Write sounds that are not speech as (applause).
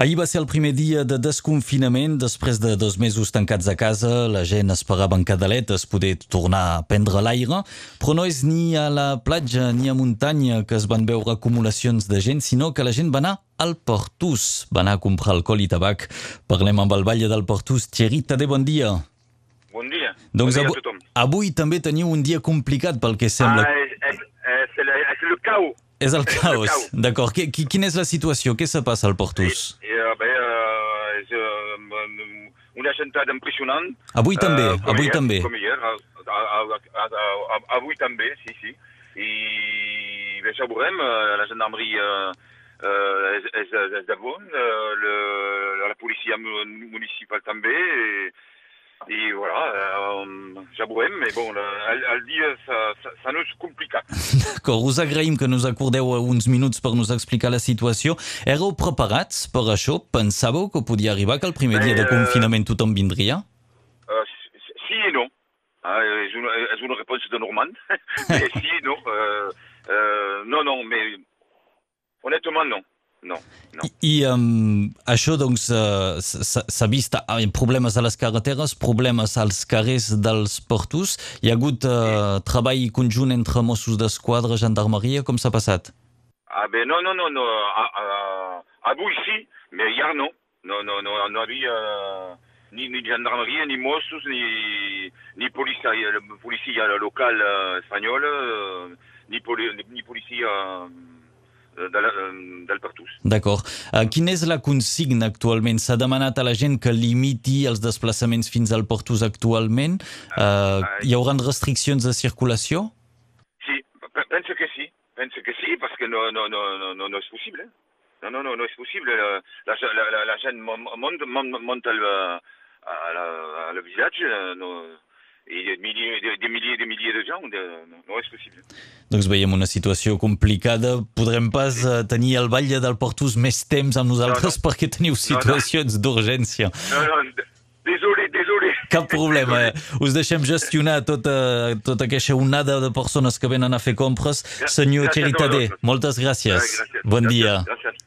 Ahir va ser el primer dia de desconfinament. Després de dos mesos tancats a casa, la gent esperava en cadaletes poder tornar a prendre l'aire, però no és ni a la platja ni a muntanya que es van veure acumulacions de gent, sinó que la gent va anar al Portús, va anar a comprar alcohol i tabac. Parlem amb el Valle del Portús. Thierry Tadé, bon dia. Bon dia. Doncs bon dia avui, avui també teniu un dia complicat pel que sembla. Ah, és, és, és, le, és el caos. és el el caos. caos. D'acord. Qui- qui- Quina és la situació? Què se passa al Portús? I, eh, bé, eh, és eh, una gentada impressionant. Avui també, Eh, com avui hier, també. Com hier, a, a, a, a, a, avui també, sí, sí. I bé, ja veurem, eh, la gendarmeria eh, eh, és, és, és de bon, eh, le, la policia mu- municipal també, i, i voilà, eh, ja veurem, mais bon, el, el dia ça- ça- s'annonce complicat. (laughs) D'acord, us agraïm que nos acordeu uns minuts per nos explicar la situació. Éreu preparats per això? Pensàveu que podia arribar, que el primer dia de eh, confinament tothom vindria? Euh, si- si et non. Hein, és, una, és una réponse de Normand. mais (laughs) si et non. Euh, euh, non, non, mais honnêtement, non. Non, non. I, i um, això, doncs, uh, s'ha vist uh, problemes a les carreteres, problemes als carrers dels portos. Hi ha hagut uh, treball conjunt entre Mossos d'Esquadra, Gendarmeria, com s'ha passat? Ah ben non, non, non, non. À, à, à vous ici, mais hier non. Non, non, non, on avait euh, ni, ni gendarmerie, ni Mossos, ni, ni policier euh, local euh, ni, poli, ni, ni del Pertús. D'acord. Uh, quina és la consigna actualment? S'ha demanat a la gent que limiti els desplaçaments fins al Portus actualment? Uh, hi haurà restriccions de circulació? Si, pe- pense que sí, pense que sí, parce que no, no, no, no, no, no es possible. Non, non, non, non, c'est possible. La, la, la, la, la jeune mon- monte, monte, monte à le, à la- le village, euh, no, et des milliers, milliers, milliers de gens, de, no, no és possible. Doncs veiem una situació complicada. Podrem pas uh, tenir el Batlle del Portus més temps amb nosaltres No, perquè teniu situacions d'urgència. Non, non, d- désolé, désolé. Cap problema. eh? Us deixem gestionar tota, tota aquesta onada de persones que venen a fer compres. Senyor gràcies Thierry a Tadé, vosaltres. moltes gràcies. Gràcies. Bon Gràcies, dia. Gràcies.